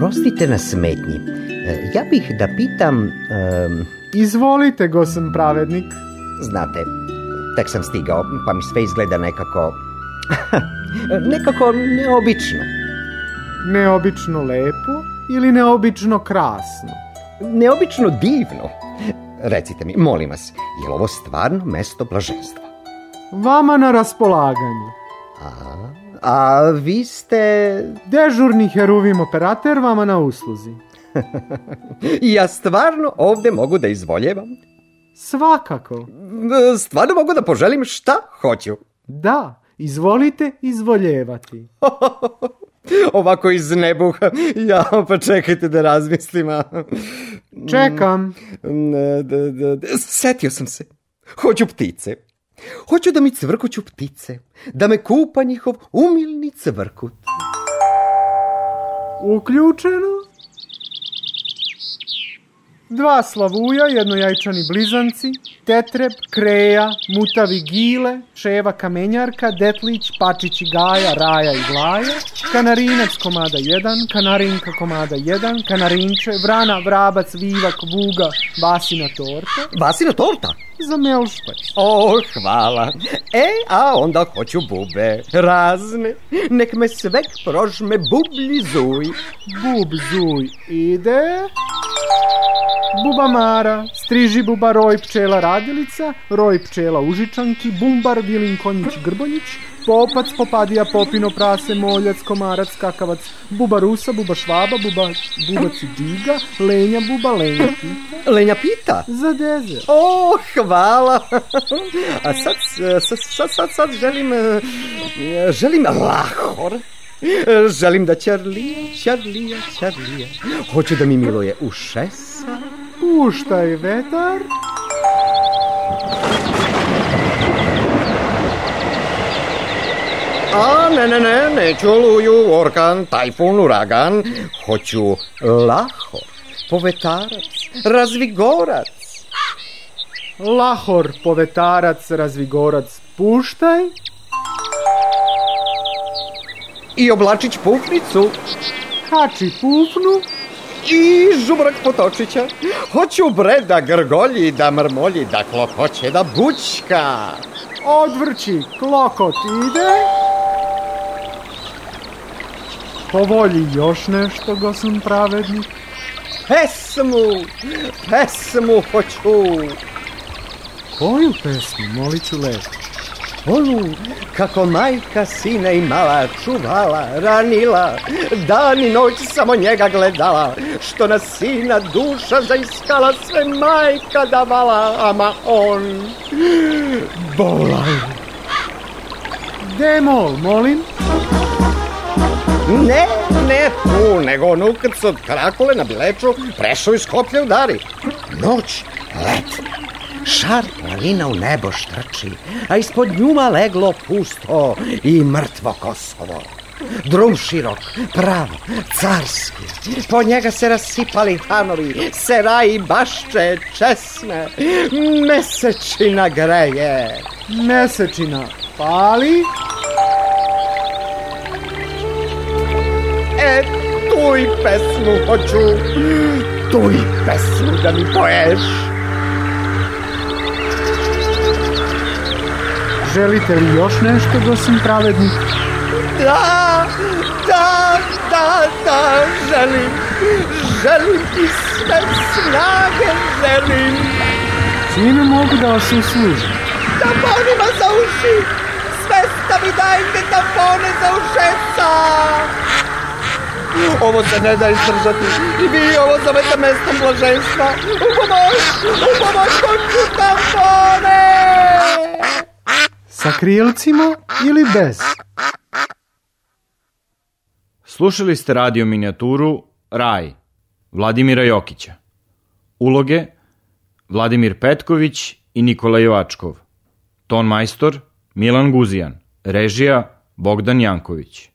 Oprostite na smetnji. E, ja bih da pitam... Um... Izvolite, gosem pravednik. Znate, tek sam stigao, pa mi sve izgleda nekako... nekako neobično. Neobično lepo ili neobično krasno? Neobično divno. Recite mi, molim vas, je li ovo stvarno mesto blaženstva? Vama na raspolaganju. A, A vi ste... Dežurni heruvim operator vama na usluzi. I ja stvarno ovde mogu da izvoljevam? Svakako. Stvarno mogu da poželim šta hoću. Da, izvolite izvoljevati. Ovako iz nebuha. Ja, pa čekajte da razmislim. Čekam. Mm, mm, setio sam se. Hoću ptice. Hoću da mi cvrkuću ptice, da me kupa njihov umilni cvrkut. Uključeno. Dva slavuja, jednojajčani blizanci, Tetreb, Kreja, Mutavi Gile, Ševa Kamenjarka, Detlić, Pačić i Gaja, Raja i Glaja, Kanarinac komada 1, Kanarinka komada 1, Kanarinče, Vrana, Vrabac, Vivak, Vuga, Vasina torta. Vasina torta? Za melšpać. O, hvala. E, a onda hoću bube. Razne. Nek me svek prožme bublji zuj. Bub zuj ide bubamara, striži buba roj pčela radilica, roj pčela užičanki, bumbar vilinkonjić grbonjić, popac, popadija, popino, prase, moljac, komarac, kakavac, buba rusa, buba švaba, buba, bubac diga, lenja buba, lenja pita. Lenja pita? Za dezer. O, hvala. A sad, sad, sad, sad, sad želim, želim lahor. Želim da čarlija, čarlija, čarlija. Hoću da mi miluje u šesa, Puštaj vetar. A, ne, ne, ne, neću oluju, orkan, tajfun, uragan. Hoću laho, povetarac, razvigorac. Lahor, povetarac, razvigorac, puštaj. I oblačić pufnicu. Kači pufnu i žumrak potočića. Hoću bre da grgolji, da mrmolji, da klokoće, da bućka. Odvrći, klokot ide. Povolji još nešto, gosan pravednik. Pesmu, pesmu hoću. Koju pesmu, molit ću lepo? školu, kako majka sina imala, čuvala, ranila, dan i noć samo njega gledala, što na sina duša zaiskala, sve majka davala, ama on bolan. Demol, molim. Ne, ne tu, nego onu kad se od karakule na bileču prešao i skoplje udari. Noć, let, Šar planina u nebo štrči, a ispod njuma leglo pusto i mrtvo Kosovo. Drum širok, pravo, carski. Po njega se rasipali hanovi, seraji, bašče, česne, Mesečina greje. Mesečina pali. E, tuj pesmu hoću, tuj pesmu da mi poješ. Želite li još nešto, da sam Pravednik? Da, da, da, da, želim, želim i sve snage želim. Čime mogu da vas uslužim? Tamponima za uši, sve stavi dajte tampone za ušeca. Ovo se ne da izdržati i vi ovo zovete mestom blaženstva. U pomoć, u pomoć, hoću tampone! Sa krilcima ili bez? Slušali ste radio minijaturu Raj Vladimira Jokića. Uloge Vladimir Petković i Nikola Jovačkov. Ton majstor Milan Guzijan. Režija Bogdan Janković.